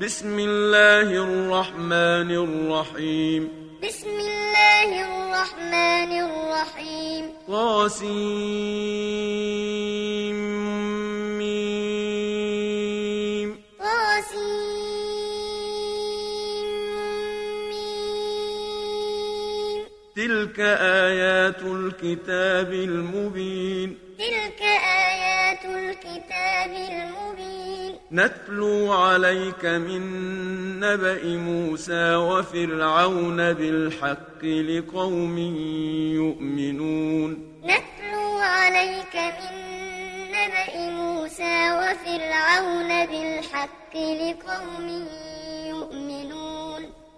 بسم الله الرحمن الرحيم بسم الله الرحمن الرحيم ميم طاسيم تلك آيات الكتاب المبين تلك آيات الكتاب المبين نتلو عليك من نبأ موسى وفرعون بالحق لقوم يؤمنون. نتلو عليك من نبأ موسى وفرعون بالحق لقوم يؤمنون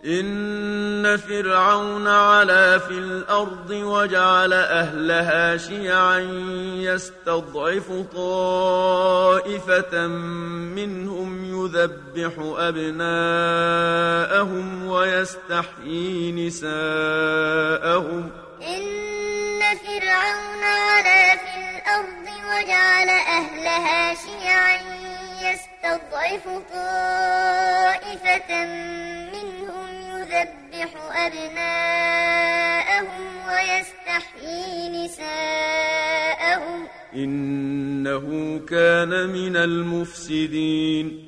إن فرعون علا في الأرض وجعل أهلها شيعا يستضعف طائفة منهم يذبح أبناءهم ويستحيي نساءهم إن فرعون علا في الأرض وجعل أهلها شيعا يستضعف طائفة منهم يذبح أبناءهم ويستحيي نساءهم. إنه كان من المفسدين.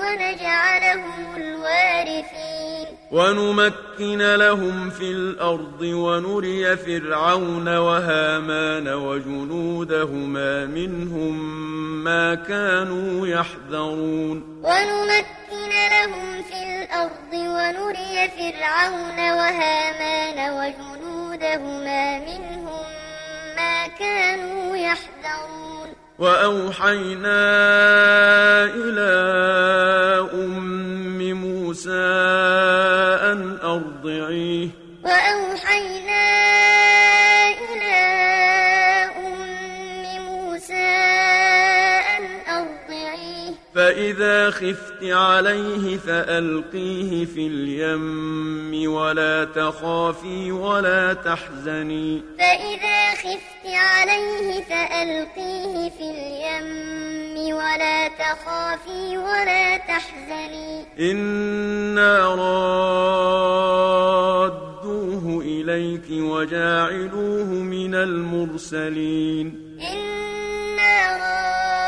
ونجعلهم الوارثين. ونمكن لهم في الأرض ونري فرعون وهامان وجنودهما منهم ما كانوا يحذرون. ونمكن لهم في الأرض ونري فرعون وهامان وجنودهما منهم ما كانوا يحذرون. وأوحينا إلى أم موسى أن أرضعيه. وأوحينا فإذا خفت عليه فألقيه في اليم ولا تخافي ولا تحزني. فإذا خفت عليه فألقيه في اليم ولا تخافي ولا تحزني. إنا رادوه إليك وجاعلوه من المرسلين. إنا رادوه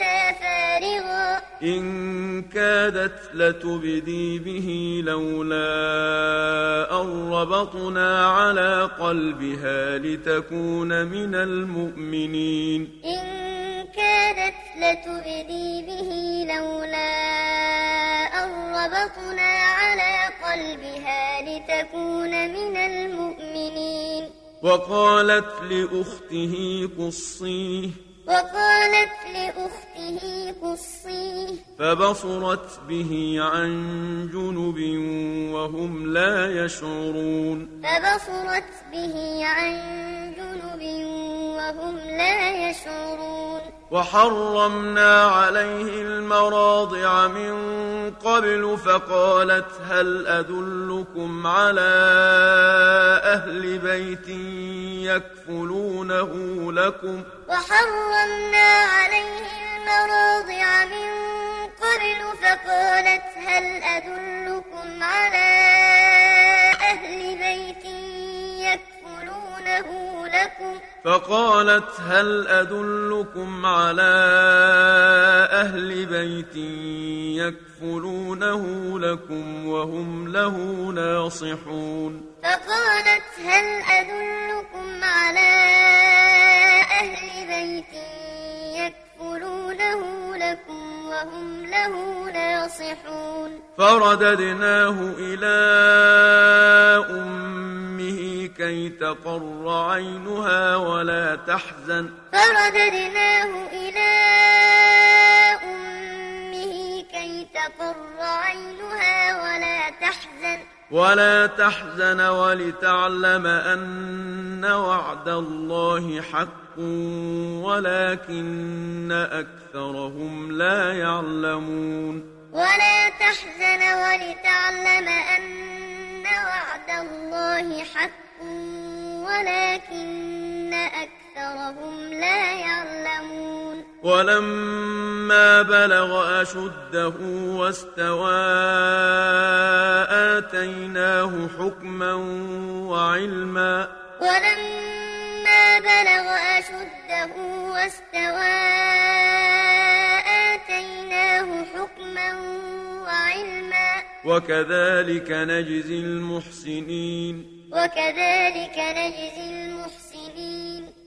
موسى فارغا إن كادت لتبدي به لولا أن ربطنا على قلبها لتكون من المؤمنين. إن كادت لتبدي به لولا أن ربطنا على قلبها لتكون من المؤمنين. وقالت لأخته قصيه وقالت لأخته قصية فبصرت به عن جنب وهم لا يشعرون. فبصرت به عن جنب وهم لا يشعرون. وحرمنا عليه المراضع من قبل فقالت هل أدلكم على أهل بيت يكفلونه لكم؟ وحرمنا عليه المراضع من قبل فقالت هل أدلكم على أهل بيت يكفلونه لكم؟ فقالت هل أدلكم على أهل بيت يكفلونه لكم وهم له ناصحون؟ فقالت هل أدلكم على أهل بيت يكفلونه لكم وهم له ناصحون. فرددناه إلى أمه كي تقر عينها ولا تحزن. فرددناه إلى أمه كي تقر عينها ولا تحزن. ولا تحزن ولتعلم أن وعد الله حق. ولكن أكثرهم لا يعلمون. ولا تحزن ولتعلم أن وعد الله حق ولكن أكثرهم لا يعلمون. ولما بلغ أشده واستوى آتيناه حكما وعلما. ولما بلغ أشده واستوى آتيناه حكما وعلما. وكذلك نجزي المحسنين. وكذلك نجزي المحسنين.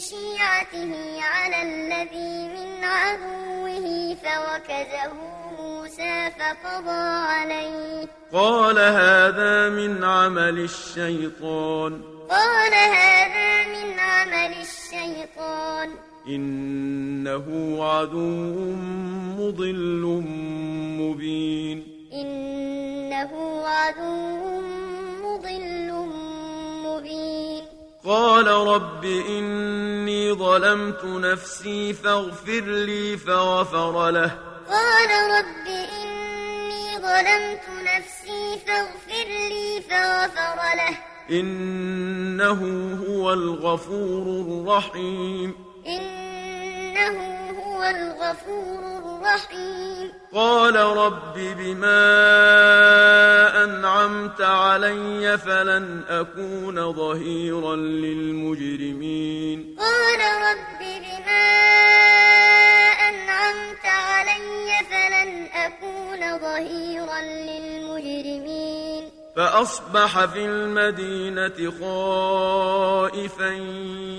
شيعته على الذي من عدوه فوكزه موسى فقضى عليه. قال هذا من عمل الشيطان. قال هذا من عمل الشيطان. إنه عدو مضل مبين. إنه عدو مضل مبين قال رب إني ظلمت نفسي فاغفر لي فغفر له. قال رب إني ظلمت نفسي فاغفر لي فغفر له. إنه هو الغفور الرحيم. إنه هو الغفور الرحيم قال رب بما أنعمت علي فلن أكون ظهيرا للمجرمين. قال رب بما أنعمت علي فلن أكون ظهيرا للمجرمين. فأصبح في المدينة خائفا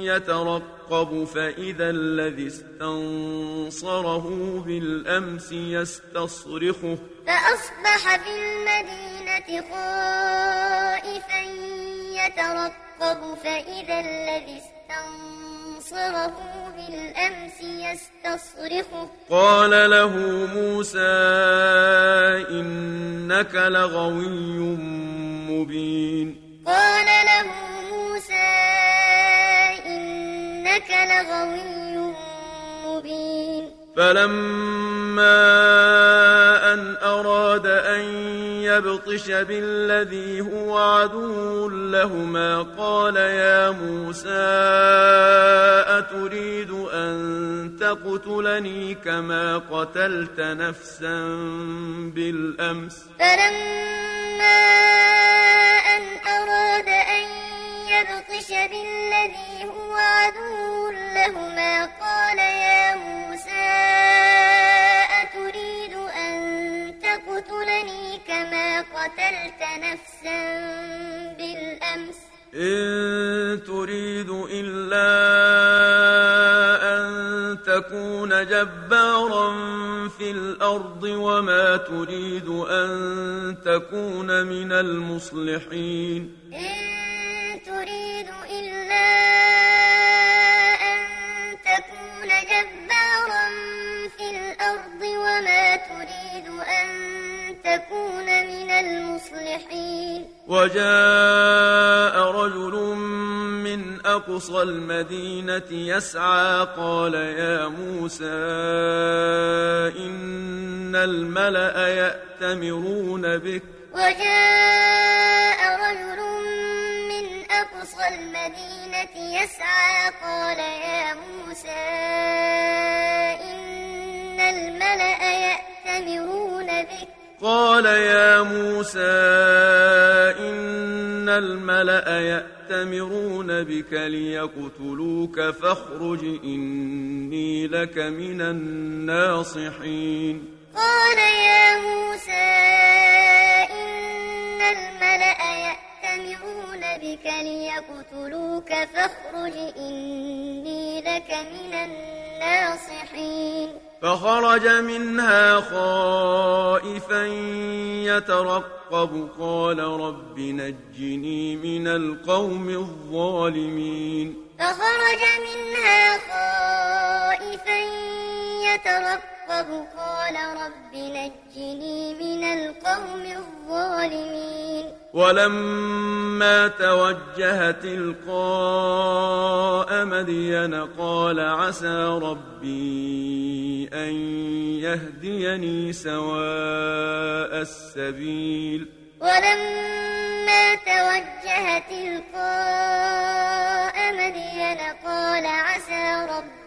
يترقب فإذا الذي استنصره بالأمس يستصرخه. فأصبح في المدينة خائفا يترقب فإذا الذي استنصره بالأمس يستصرخه. قال له موسى إنك لغوي مبين. قال له موسى إنك لغوي مبين. فلما أن أراد أن يبطش بالذي هو عدو لهما قال يا موسى أتريد أن تقتلني كما قتلت نفسا بالأمس فلما أقصى المدينة يسعى قال يا موسى إن الملأ لك من الناصحين. قال يا موسى إن الملأ يأتمرون بك ليقتلوك فاخرج إني لك من الناصحين. فخرج منها خائفا يترقب. قال رب نجني من القوم الظالمين. فخرج منها خائفا يترقب. قال رب نجني من القوم الظالمين. ولما توجه تلقاء مدين قال عسى ربي أن يهديني سواء السبيل. ولما توجه تلقاء مدين قال عسى ربي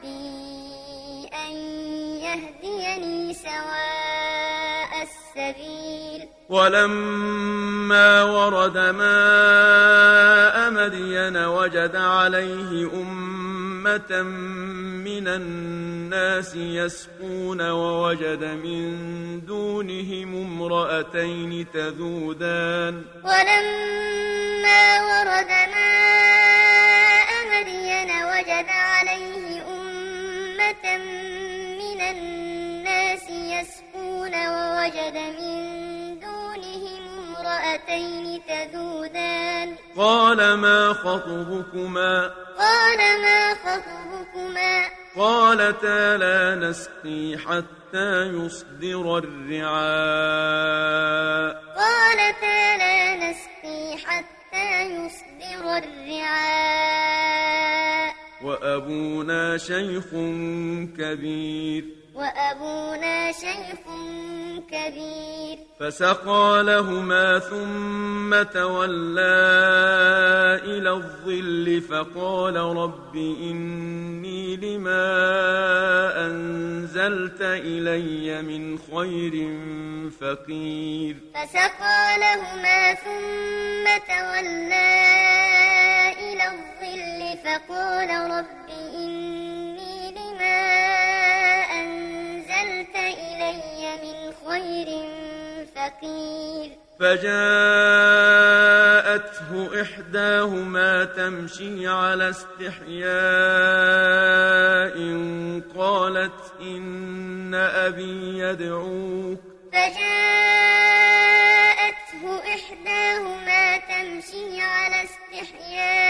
يهديني سواء السبيل. ولما ورد ماء مدين وجد عليه أمة من الناس يسقون ووجد من دونهم امرأتين تذودان. ولما ورد ماء مدين وجد عليه أمة الناس يسقون ووجد من دونهم امرأتين تذودان. قال ما خطبكما؟ قال ما خطبكما؟ قالتا لا نسقي حتى يصدر الرعاء. قالتا لا نسقي حتى يصدر الرعاء. وأبونا شيخ كبير. وأبونا شيخ كبير. فسقى لهما ثم تولى إلى الظل فقال رب إني لما أنزلت إلي من خير فقير. فسقى لهما ثم تولى إلى الظل فقال رب إني خير فقير. فجاءته إحداهما تمشي على استحياء قالت إن أبي يدعوك. فجاءته إحداهما تمشي على استحياء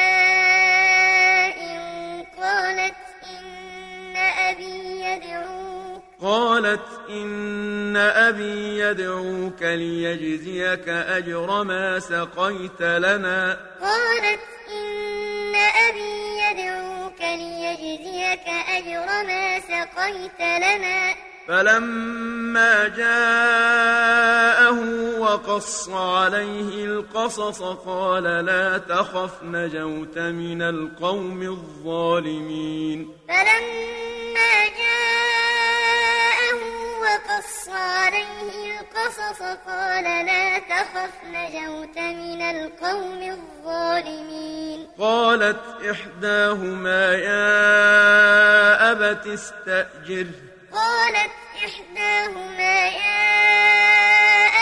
قالت إن أبي يدعوك. قالت إن أبي يدعوك ليجزيك أجر ما سقيت لنا. قالت إن أبي يدعوك ليجزيك أجر ما سقيت لنا. فلما جاءه وقص عليه القصص قال لا تخف نجوت من القوم الظالمين. فلما جاءه وقص عليه القصص قال لا تخف نجوت من القوم الظالمين. قالت إحداهما يا أبت استأجره قالت إحداهما يا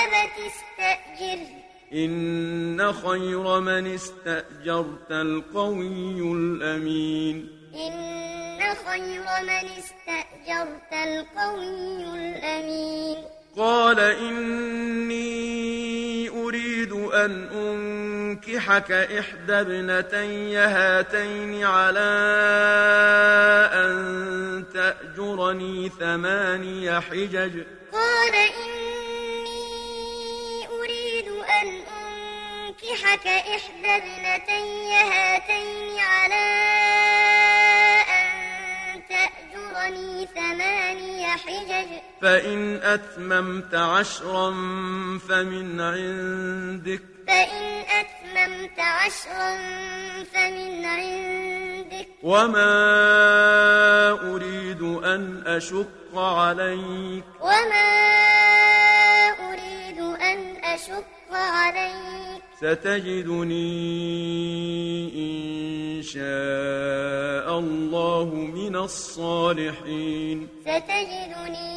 أبت استأجره إن خير من استأجرت القوي الأمين. إن خير من استأجرت القوي الأمين. قال إني أريد أن أنكحك إحدى ابنتي هاتين على أن تأجرني ثماني حجج. قال إني أريد أن أنكحك إحدى ابنتي هاتين على أن تأجرني ثماني حجج. فإن أتممت عشرا فمن عندك. فإن أتممت عشرا فمن عندك. وما أريد أن أشق عليك. وما أريد أن أشق عليك. ستجدني إن شاء الله من الصالحين. ستجدني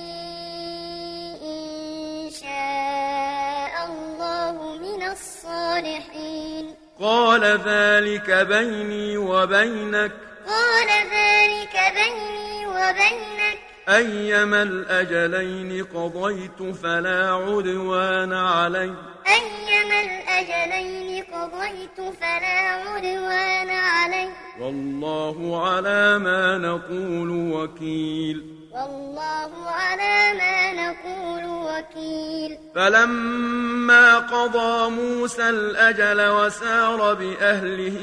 إن شاء الله من الصالحين. قال ذلك بيني وبينك. قال ذلك بيني وبينك. أيما الأجلين قضيت فلا عدوان علي. أيما الأجلين قضيت فلا عدوان علي. والله على ما نقول وكيل. والله على ما نقول وكيل. فلما قضى موسى الأجل وسار بأهله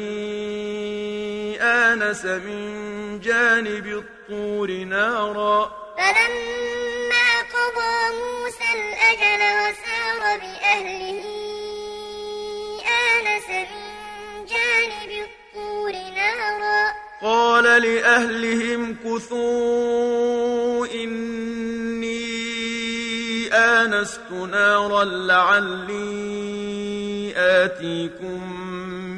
آنس من جانب الطور نارا. فلما قضى موسى الأجل وسار بأهله آنس من جانب الطور نارا. قال لأهلهم كثوا إني آنست نارا لعلي آتيكم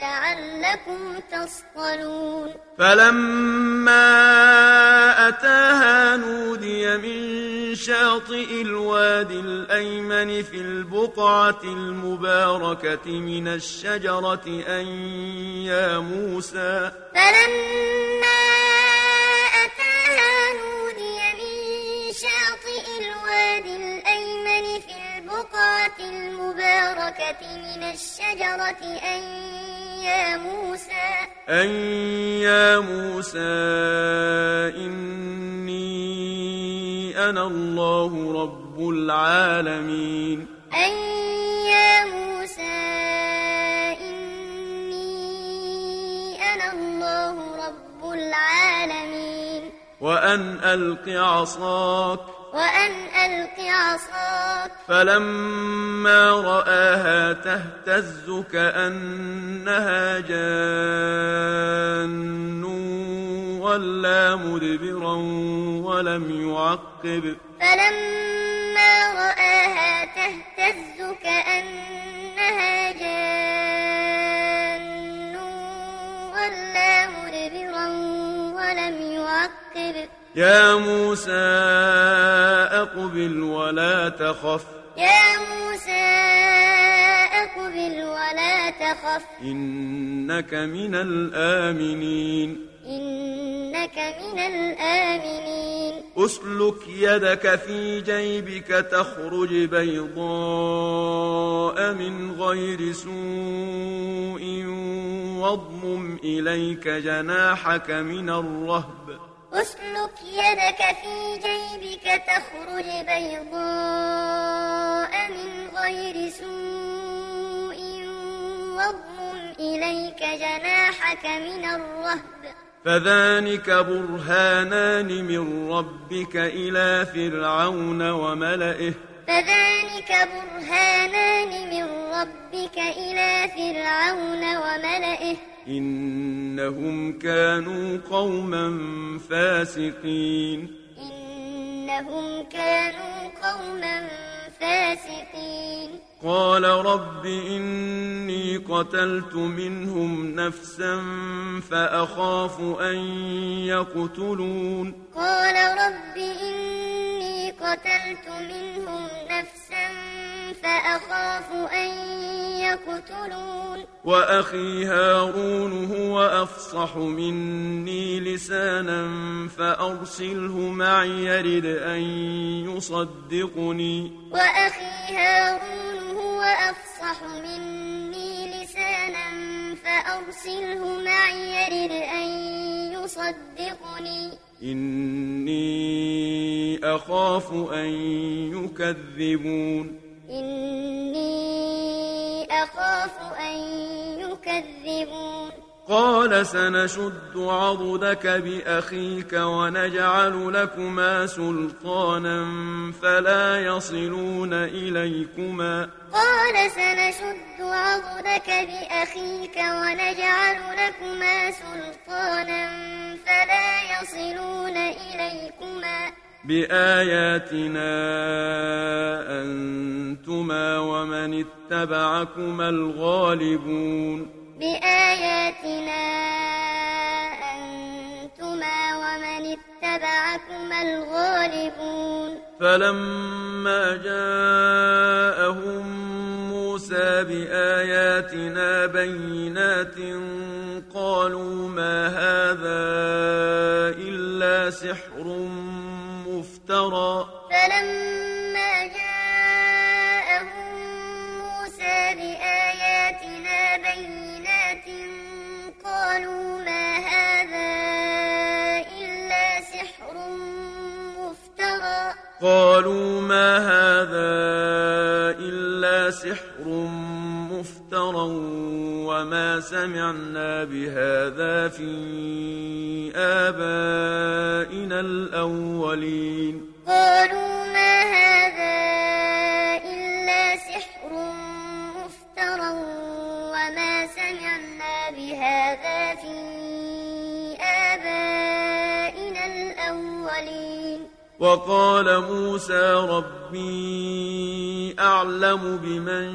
لعلكم تصطلون. فلما أتاها نودي من شاطئ الوادي الأيمن في البقعة المباركة من الشجرة أن يا موسى. فلما أتاها نودي من شاطئ الوادي الأيمن البقعة المباركة من الشجرة أن يا موسى أن يا موسى إني أنا الله رب العالمين. أن يا موسى إني أنا الله رب العالمين. وأن ألق عصاك. وأن ألق عصاك. فلما رآها تهتز كأنها جان ولا مدبرا ولم يعقب. فلما رآها تهتز كأنها جان ولا مدبرا ولم يعقب. يا موسى أقبل ولا تخف. يا موسى أقبل ولا تخف. إنك من الآمنين. إنك من الآمنين. أسلك يدك في جيبك تخرج بيضاء من غير سوء واضمم إليك جناحك من الرهب. أسلك يدك في جيبك تخرج بيضاء من غير سوء واضمم إليك جناحك من الرهب. فذلك برهانان من ربك إلى فرعون وملئه. فذلك برهانان من ربك إلى فرعون وملئه. إنهم كانوا قوما فاسقين. إنهم كانوا قوما فاسقين. قال رب إني قتلت منهم نفسا فأخاف أن يقتلون. قال رب إني قتلت منهم نفسا فأخاف أن يقتلون. وأخي هارون هو أفصح مني لسانا فأرسله معي يرد أن يصدقني. وأخي هارون هو أفصح مني لسانا فأرسله معي يرد أن يصدقني. إني أخاف أن يكذبون. إني أخاف أن يكذبون. قال سنشد عضدك بأخيك ونجعل لكما سلطانا فلا يصلون إليكما. قال سنشد عضدك بأخيك ونجعل لكما سلطانا فلا يصلون إليكما. بآياتنا أنتما ومن اتبعكما الغالبون. بآياتنا أنتما ومن اتبعكما الغالبون. فلما جاءهم موسى بآياتنا بينات قالوا ما هذا إلا سحر مفترى وما سمعنا بهذا في آبائنا الأولين قالوا ما هذا إلا سحر مفترى وما سمعنا بهذا في آبائنا الأولين وقال موسى ربي أعلم بمن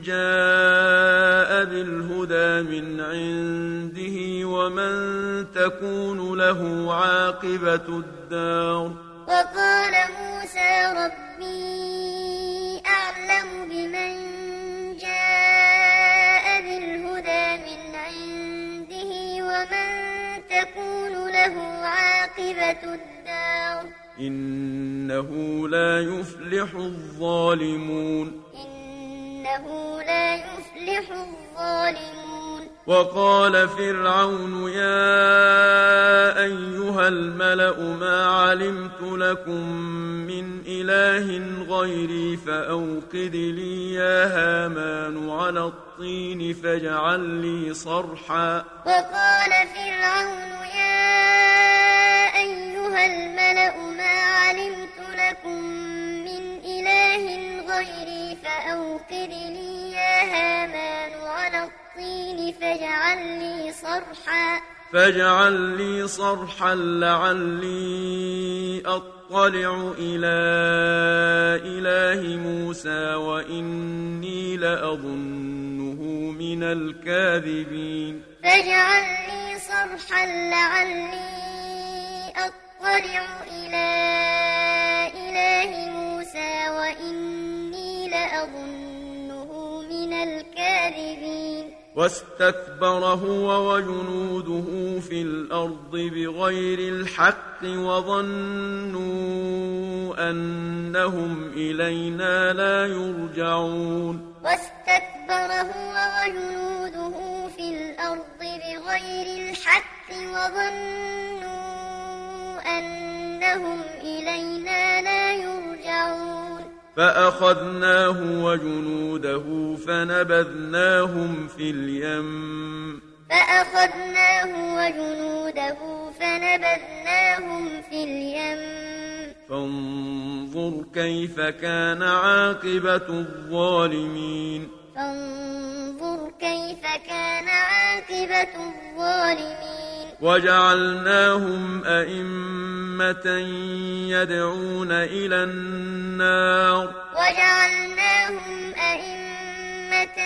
جاء بالهدى من عنده ومن تكون له عاقبة الدار. وقال موسى ربي أعلم بمن جاء بالهدى من عنده ومن تكون له عاقبة الدار. إنه لا يفلح الظالمون. إنه لا يفلح الظالمون. وقال فرعون يا أيها الملأ ما علمت لكم من إله غيري فأوقد لي يا هامان على الطين فاجعل لي صرحا. وقال فرعون فأوقد لي يا هامان على الطين فاجعل لي صرحا. فاجعل لي صرحا لعلي أطلع إلى إله موسى وإني لأظنه من الكاذبين. فاجعل لي صرحا لعلي أطلع إلى إله موسى وإني لأظنه من الكاذبين. واستكبر هو وجنوده في الأرض بغير الحق وظنوا أنهم إلينا لا يرجعون. واستكبر هو وجنوده في الأرض بغير الحق وظنوا أنهم إلينا لا يرجعون. فأخذناه وجنوده فنبذناهم في اليم. فأخذناه وجنوده فنبذناهم في اليم. فانظر كيف كان عاقبة الظالمين. فانظر كيف كان عاقبة الظالمين. وجعلناهم أئمة يدعون إلى النار. وجعلناهم أئمة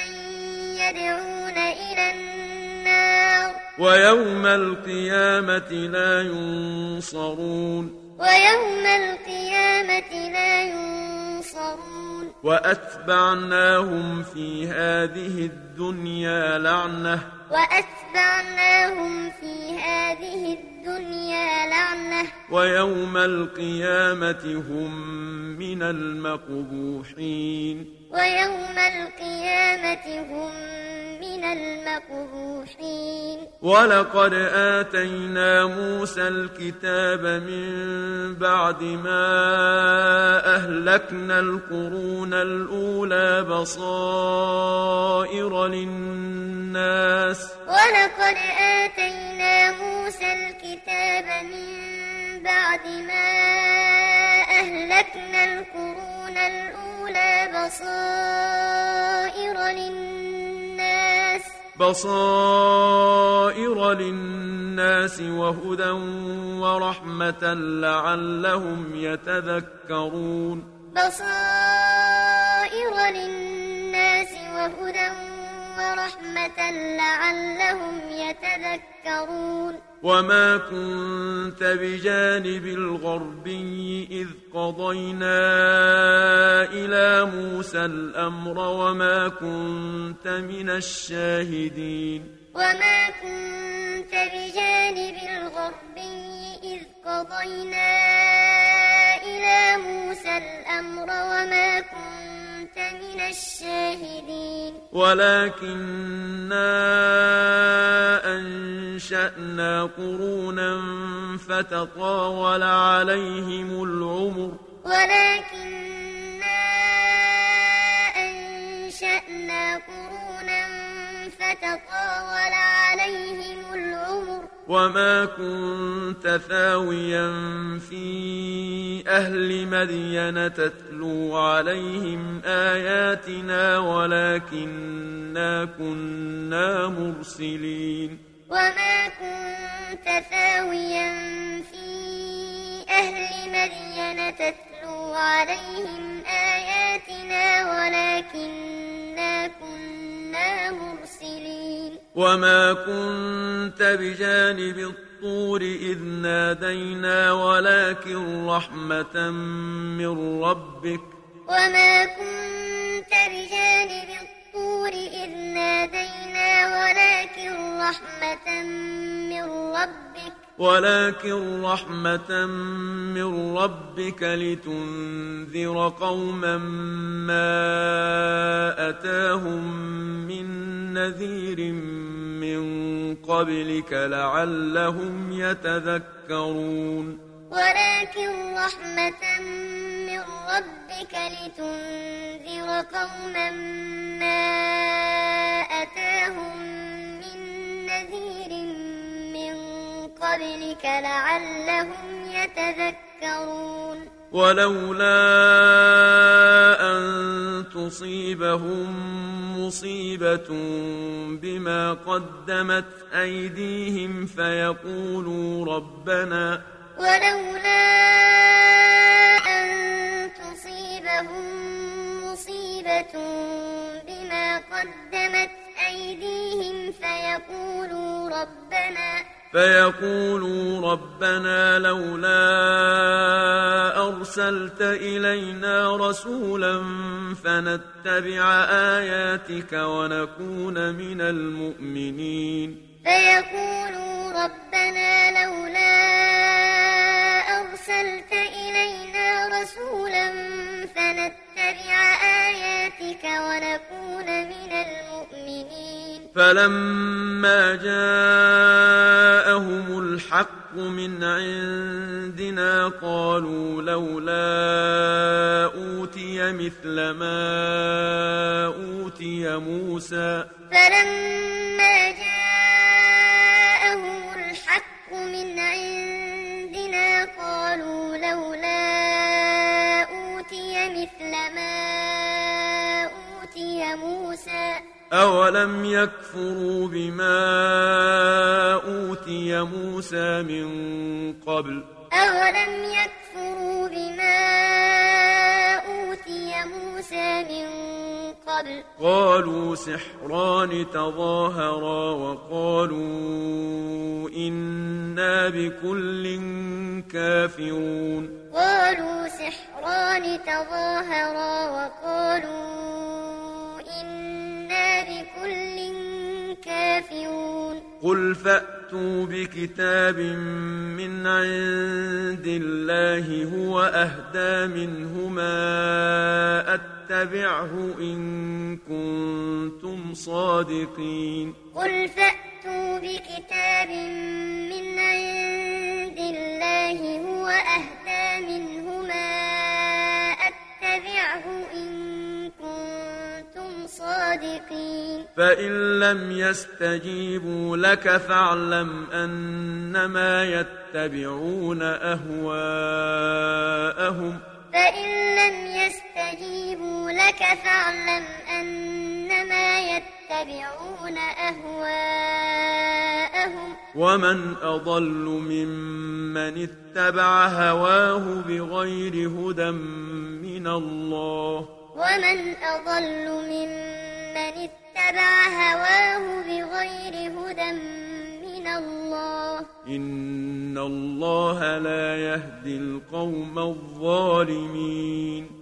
يدعون إلى النار. ويوم القيامة لا ينصرون. ويوم القيامة لا ينصرون. وأتبعناهم في هذه الدنيا لعنة وأتبعناهم في هذه الدنيا لعنة. ويوم القيامة هم من المقبوحين. ويوم القيامة هم من المقبوحين. ولقد آتينا موسى الكتاب من بعد ما أهلكنا القرون الأولى بصائر للناس. ولقد آتينا موسى الكتاب من بعد ما أهلكنا القرون الأولى بصائر للناس بصائر للناس وهدى ورحمة لعلهم يتذكرون. بصائر للناس وهدى ورحمة لعلهم يتذكرون. وما كنت بجانب الغربي إذ قضينا إلى موسى الأمر وما كنت من الشاهدين. وما كنت بجانب الغربي إذ قضينا إلى موسى الأمر وما كنت من الشاهدين. ولكننا أنشأنا قرونا فتطاول عليهم العمر. ولكننا أنشأنا قرونا فتطاول عليهم وما كنت ثاويا في أهل مدين تتلو عليهم آياتنا ولكننا كنا مرسلين وما كنت ثاويا في أهل مدين تتلو عليهم آياتنا ولكننا كنا مرسلين. وما كنت بجانب الطور إذ نادينا ولكن رحمة من ربك. وما كنت بجانب الطور إذ نادينا ولكن رحمة من ربك. ولكن رحمة من ربك لتنذر قوما ما أتاهم من نذير من قبلك لعلهم يتذكرون. ولكن رحمة من ربك لتنذر قوما لعلهم يتذكرون. ولولا أن تصيبهم مصيبة بما قدمت أيديهم فيقولوا ربنا ولولا أن تصيبهم مصيبة بما قدمت أيديهم فيقولوا ربنا فيقولوا ربنا لولا أرسلت إلينا رسولا فنتبع آياتك ونكون من المؤمنين. فيقولوا ربنا لولا أرسلت إلينا رسولا فنتبع آياتك ونكون من المؤمنين. فلما جاءهم الحق من عندنا قالوا لولا أوتي مثل ما أوتي موسى. فلما جاءهم الحق من عندنا قالوا لولا أوتي مثل ما أوتي موسى. أولم يكفروا بما أوتي موسى من قبل أولم يكفروا بما أوتي موسى من قبل قالوا سحران تظاهرا وقالوا إنا بكل كافرون قالوا سحران تظاهرا وقالوا كافرون قل فأتوا بكتاب من عند الله هو أهدى منهما أتبعه إن كنتم صادقين قل فأتوا بكتاب من عند الله هو أهدى منهما أتبعه كنتم صادقين. فإن لم يستجيبوا لك فاعلم أنما يتبعون أهواءهم. فإن لم يستجيبوا لك فاعلم أنما يتبعون أهواءهم. ومن أضل ممن اتبع هواه بغير هدى من الله. ومن أضل ممن اتبع هواه بغير هدى من الله. إن الله لا يهدي القوم الظالمين.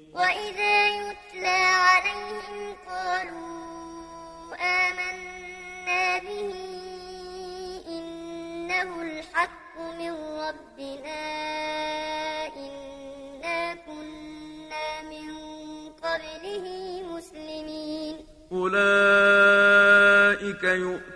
وإذا يتلى عليهم قالوا آمنا به إنه الحق من ربنا إنا كنا من قبله مسلمين. أولئك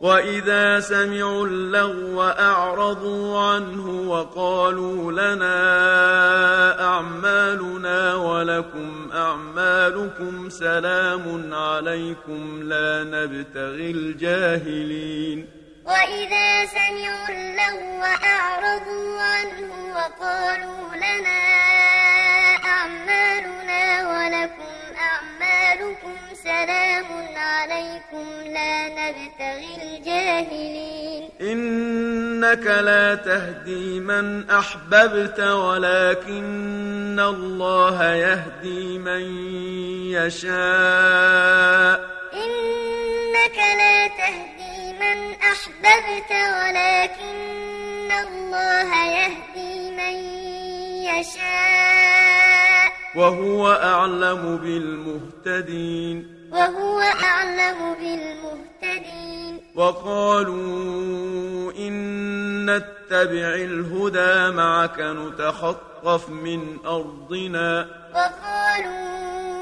وإذا سمعوا اللغو أعرضوا عنه وقالوا لنا أعمالنا ولكم أعمالكم سلام عليكم لا نبتغي الجاهلين. وإذا سمعوا اللغو أعرضوا عنه وقالوا لنا أعمالنا سلام عليكم لا نبتغي الجاهلين. إن إنك لا تهدي من أحببت ولكن الله يهدي من يشاء. إنك لا تهدي من أحببت ولكن الله يهدي من يشاء. وهو أعلم بالمهتدين. وهو أعلم بالمهتدين. وقالوا إن نتبع الهدى معك نتخطف من أرضنا. وقالوا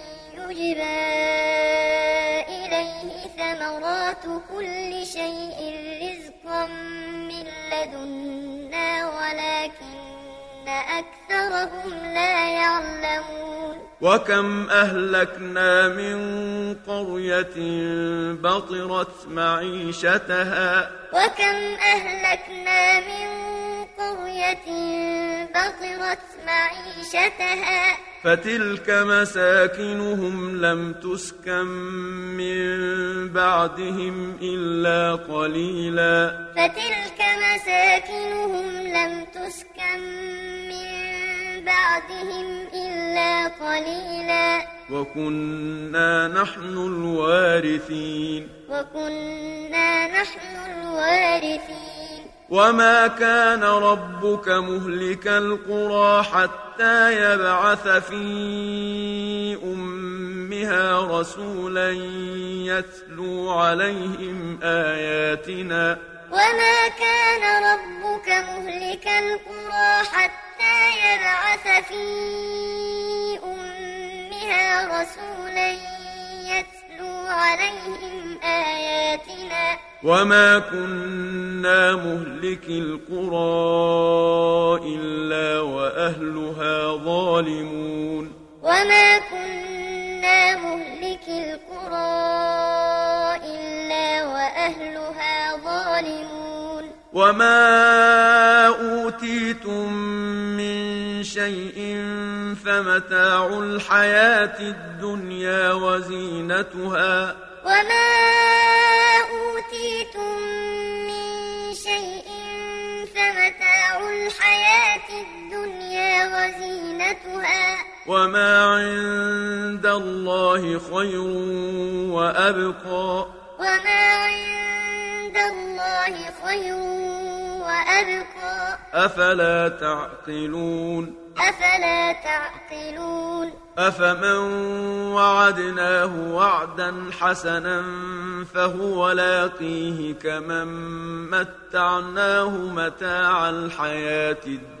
يجبى إليه ثمرات كل شيء رزقا من لدنا ولكن أكثرهم لا يعلمون وكم أهلكنا من قرية بطرت معيشتها وكم أهلكنا من قرية بطرت معيشتها. فتلك مساكنهم لم تسكن من بعدهم إلا قليلا. فتلك مساكنهم لم تسكن من بعدهم إلا قليلا. وكنا نحن الوارثين. وكنا نحن الوارثين. وما كان ربك مهلك القرى حتى يبعث في أمها رسولا يتلو عليهم آياتنا وما كان ربك مهلك القرى حتى يبعث في أمها رسولا يتلو عليهم آياتنا وما كنا مهلك القرى إلا وأهلها ظالمون وما كنا مهلك القرى إلا وأهلها ظالمون وما أوتيتم من شيء فمتاع الحياة الدنيا وزينتها وما أوتيتم وما عند الله خير وأبقى وما عند الله خير وأبقى أفلا تعقلون أفلا تعقلون أفمن وعدناه وعدا حسنا فهو لاقيه كمن متعناه متاع الحياة الدنيا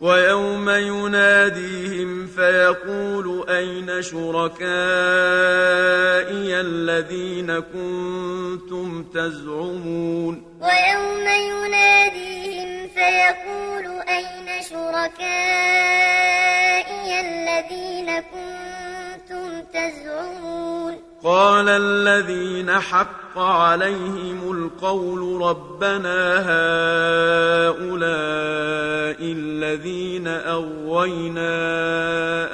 ويوم يناديهم فيقول أين شركائي الذين كنتم تزعمون؟ ويوم يناديهم فيقول أين شركائي الذين كنتم تزعمون؟ قال الذين حق عليهم القول ربنا هؤلاء الذين أغوينا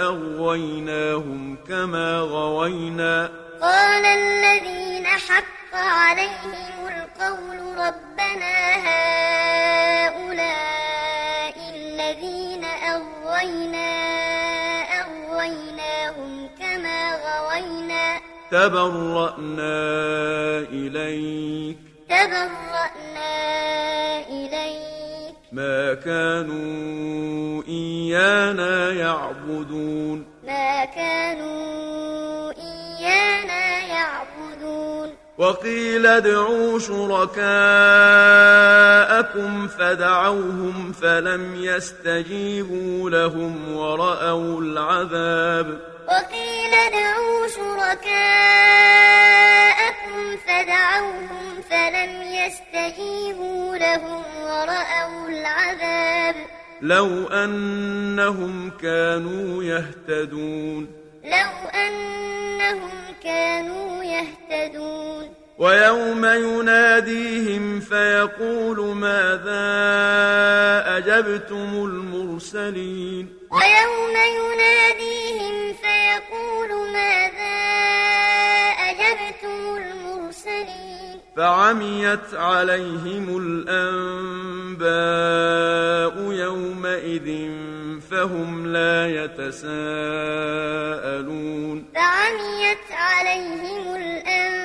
أغويناهم كما غوينا. قال الذين حق عليهم القول ربنا هؤلاء تبرأنا إليك. تبرأنا إليك. ما كانوا إيانا يعبدون. ما كانوا إيانا يعبدون. وقيل ادعوا شركاءكم فدعوهم فلم يستجيبوا لهم ورأوا العذاب. وقيل ادعوا شركاءكم فدعوهم فلم يستجيبوا لهم ورأوا العذاب. لو أنهم كانوا يهتدون. لو أنهم كانوا يهتدون. ويوم يناديهم فيقول ماذا أجبتم المرسلين؟ ويوم يناديهم فيقول ماذا أجبتم المرسلين؟ فعميت عليهم الأنباء يومئذ فهم لا يتساءلون. فعميت عليهم الأنباء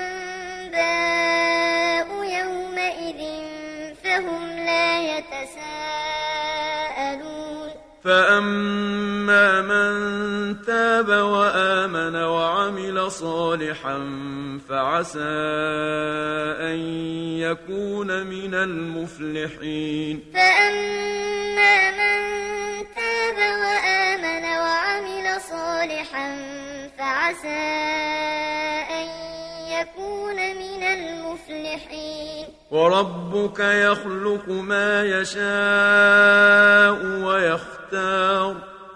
فأما من تاب وآمن وعمل صالحا فعسى أن يكون من المفلحين فأما من تاب وآمن وعمل صالحا فعسى أن يكون من المفلحين وربك يخلق ما يشاء ويختار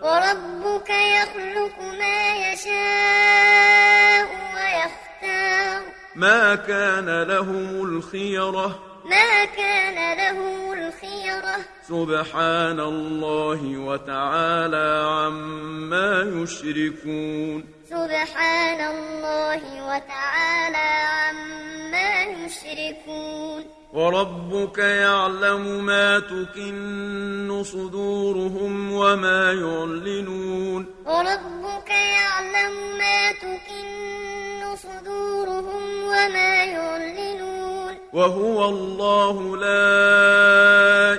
وربك يخلق ما يشاء ويختار. ما كان لهم الخيرة. ما كان لهم الخيرة. سبحان الله وتعالى عما يشركون. سبحان الله وتعالى عما يشركون. وربك يعلم ما تكن صدورهم وما يعلنون. وربك يعلم ما تكن صدورهم وما يعلنون. وهو الله لا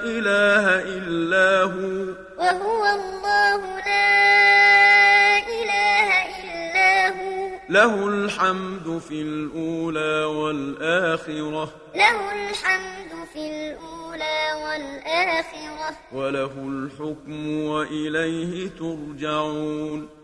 إله إلا هو. وهو الله له الحمد في الأولى والآخرة. له الحمد في الأولى والآخرة. وله الحكم وإليه ترجعون.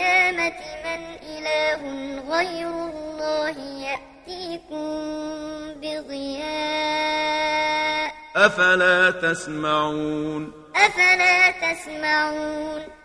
القيامة من إله غير الله يأتيكم بضياء؟ أفلا تسمعون؟ أفلا تسمعون؟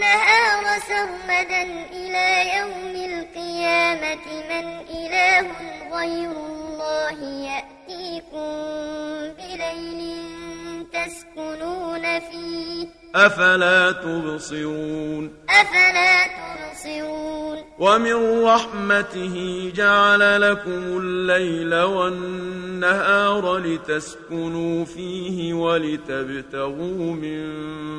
النهار سرمدا إلى يوم القيامة من إله غير الله يأتيكم بليل تسكنون فيه أفلا تبصرون؟ أفلا تبصرون؟ ومن رحمته جعل لكم الليل والنهار لتسكنوا فيه ولتبتغوا من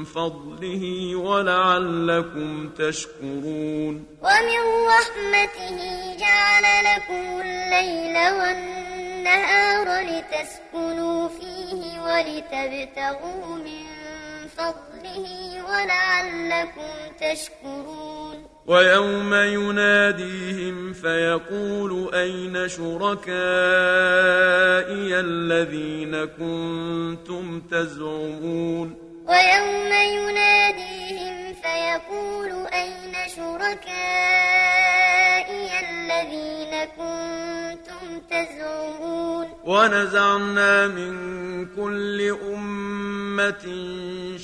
فضله ولعلكم تشكرون. ومن رحمته جعل لكم الليل والنهار لتسكنوا فيه ولتبتغوا من فضله ولعلكم تشكرون. ويوم يناديهم فيقول أين شركائي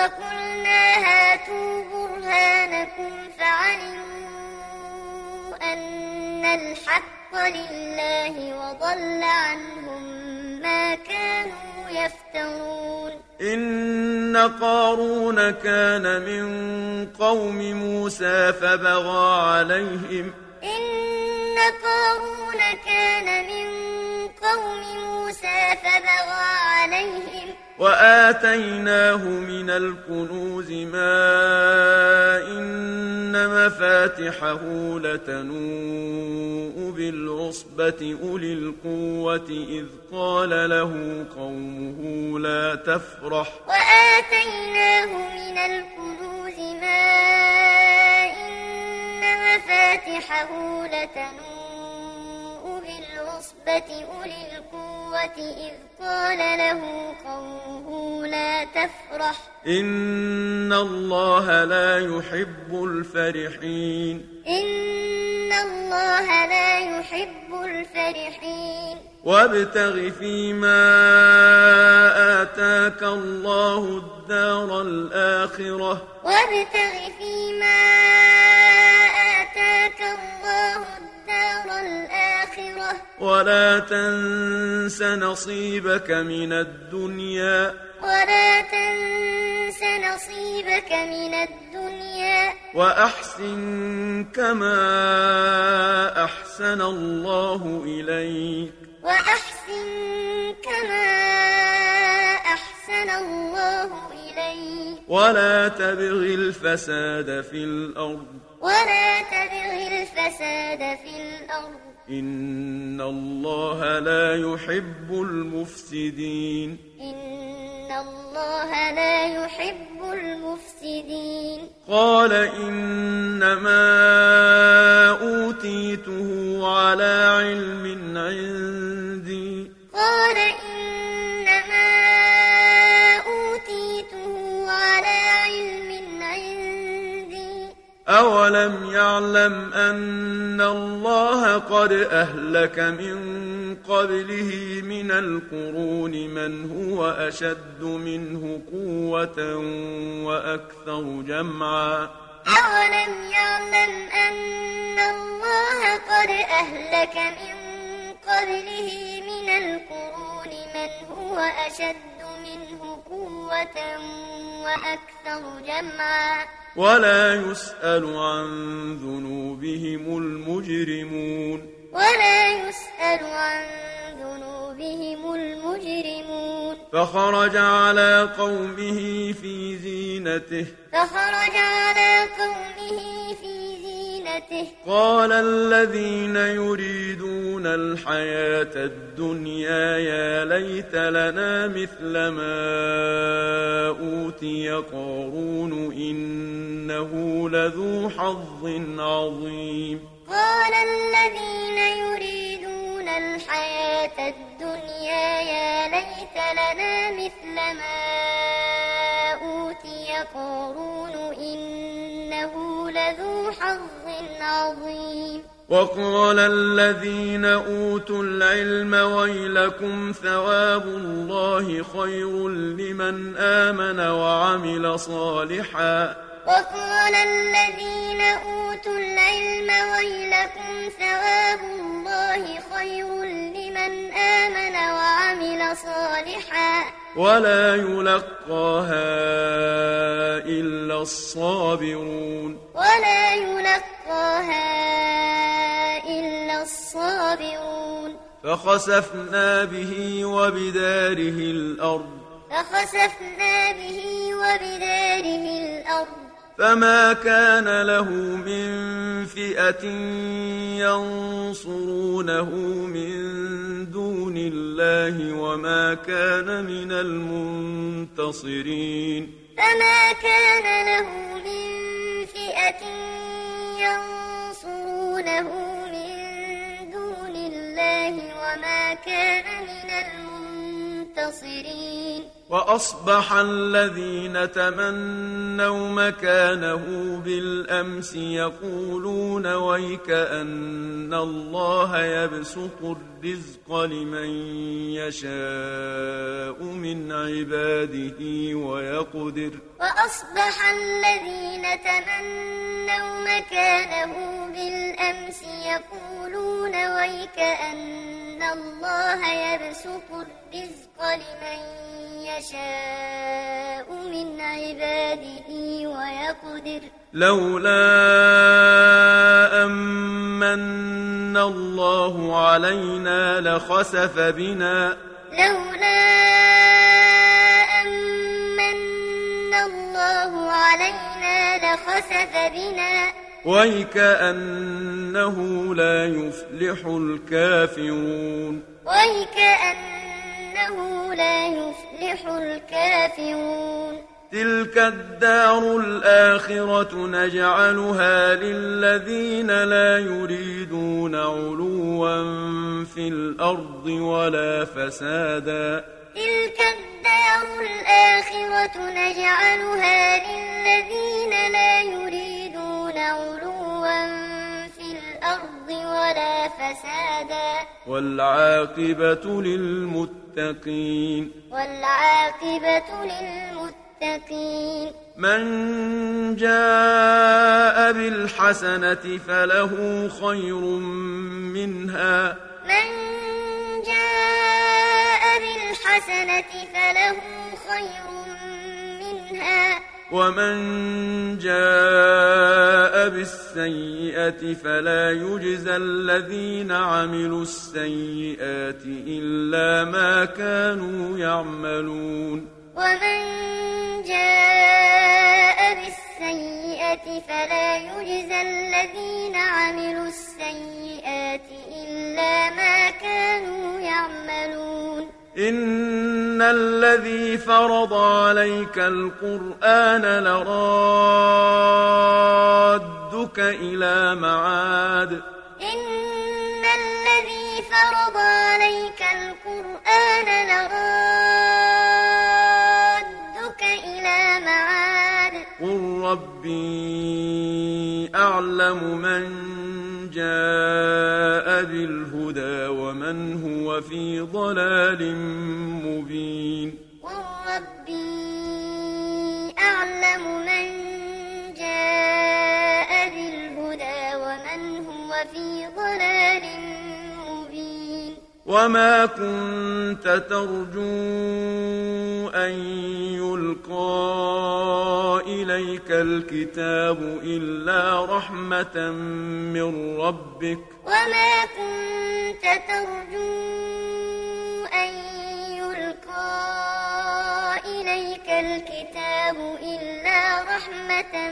فقلنا هاتوا برهانكم فعلموا أن الحق لله وضل عنهم ما كانوا يفترون. إن قارون كان من قوم موسى فبغى عليهم. إن قارون كان من قوم موسى فبغى عليهم. وآتيناه من الكنوز ما إن مفاتحه لتنوء بالعصبة أولي القوة إذ قال له قومه لا تفرح. وآتيناه من الكنوز ما إن مفاتحه لتنوء بالعصبة أولي القوة إذ قال له قومه لا تفرح. إن الله لا يحب الفرحين. إن الله لا يحب الفرحين. وابتغ فيما آتاك الله الدار الآخرة. وابتغ فيما آتاك ولا تنس نصيبك من الدنيا. ولا تنس نصيبك من الدنيا. وأحسن كما أحسن الله إليك. وأحسن كما أحسن الله إليك. ولا تبغ الفساد في الأرض. ولا تبغ الفساد في الأرض. إن الله لا يحب المفسدين إن الله لا يحب المفسدين قال إنما أوتيته على علم عندي قال إنما أولم يعلم أن الله قد أهلك من قبله من القرون من هو أشد منه قوة وأكثر جمعا أولم يعلم أن الله قد أهلك من قبله من القرون من هو أشد منه قوة وأكثر جمعا ولا يسأل عن ذنوبهم المجرمون. ولا يسأل عن ذنوبهم المجرمون. فخرج على قومه في زينته. فخرج على قومه في زينته قال الذين يريدون الحياة الدنيا يا ليت لنا مثل ما أوتي قارون إنه لذو حظ عظيم. قال الذين يريدون الحياة الدنيا يا ليت لنا مثل ما أوتي قارون إنه لذو حظ عظيم. وقال الذين أوتوا العلم ويلكم ثواب الله خير لمن آمن وعمل صالحا. وقال الذين أوتوا العلم ويلكم ثواب الله خير لمن آمن وعمل صالحا. ولا يلقاها إلا الصابرون. ولا يلقاها إلا الصابرون. فخسفنا به وبداره الأرض. فخسفنا به وبداره الأرض. فما كان له من فئة ينصرونه من دون الله وما كان من المنتصرين فما كان له من فئة ينصرونه من دون الله وما كان من المنتصرين وأصبح الذين تمنوا مكانه بالأمس يقولون ويك أن الله يبسط الرزق لمن يشاء من عباده ويقدر وأصبح الذين تمنوا مكانه بالأمس يقولون ويك أن الله يبسط الرزق لمن يشاء من عباده ويقدر. لولا أمن الله علينا لخسف بنا. لولا أمن الله علينا لخسف بنا. ويكأنه لا يفلح الكافرون. ويكأنه لا يفلح الكافرون. تلك الدار الآخرة نجعلها للذين لا يريدون علوا في الأرض ولا فسادا. تلك الدار الآخرة نجعلها للذين لا يريدون علوا في الأرض ولا فسادا. والعاقبة للمتقين والعاقبة للمتقين. من جاء بالحسنة فله خير منها. من جاء بالحسنة فله خير ومن جاء بالسيئة فلا يجزى الذين عملوا السيئات إلا ما كانوا يعملون ومن جاء بالسيئة فلا يجزى الذين عملوا السيئات إلا ما كانوا يعملون إن الذي فرض عليك القرآن لرادك إلى معاد إن الذي فرض عليك القرآن لرادك إلى معاد قل ربي أعلم من جاء بالهدى ومن هو في ضلال مبين. قل ربي أعلم من جاء بالهدى ومن هو في ضلال مبين وما كنت ترجو أن يلقى إليك الكتاب إلا رحمة من ربك وما كنت ترجو أن يلقى إليك الكتاب إلا رحمة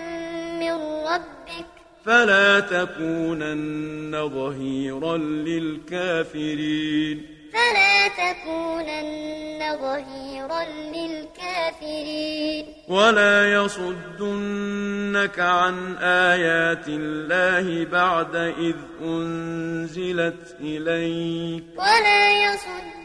من ربك فلا تكونن ظهيرا للكافرين. فلا تكونن ظهيرا للكافرين. ولا يصدنك عن آيات الله بعد إذ أنزلت إليك. ولا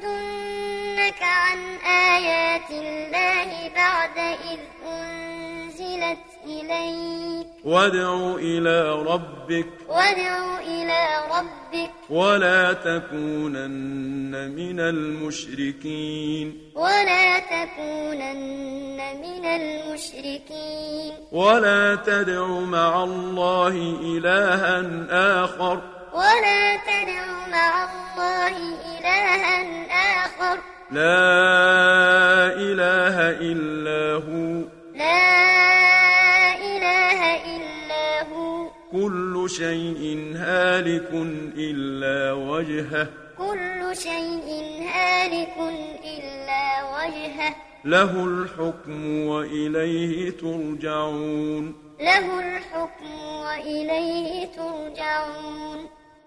يصدنك عن آيات الله بعد إذ أنزلت إليك. وادع إلى ربك. وادع إلى ربك. ولا تكونن من المشركين. ولا تكونن من المشركين. ولا تدع مع الله إلها آخر. ولا تدع مع الله إلها آخر. لا إله إلا هو. لا إله إلا هو. كل شيء هالك إلا وجهه. كل شيء هالك إلا وجهه. له الحكم وإليه ترجعون. له الحكم وإليه ترجعون.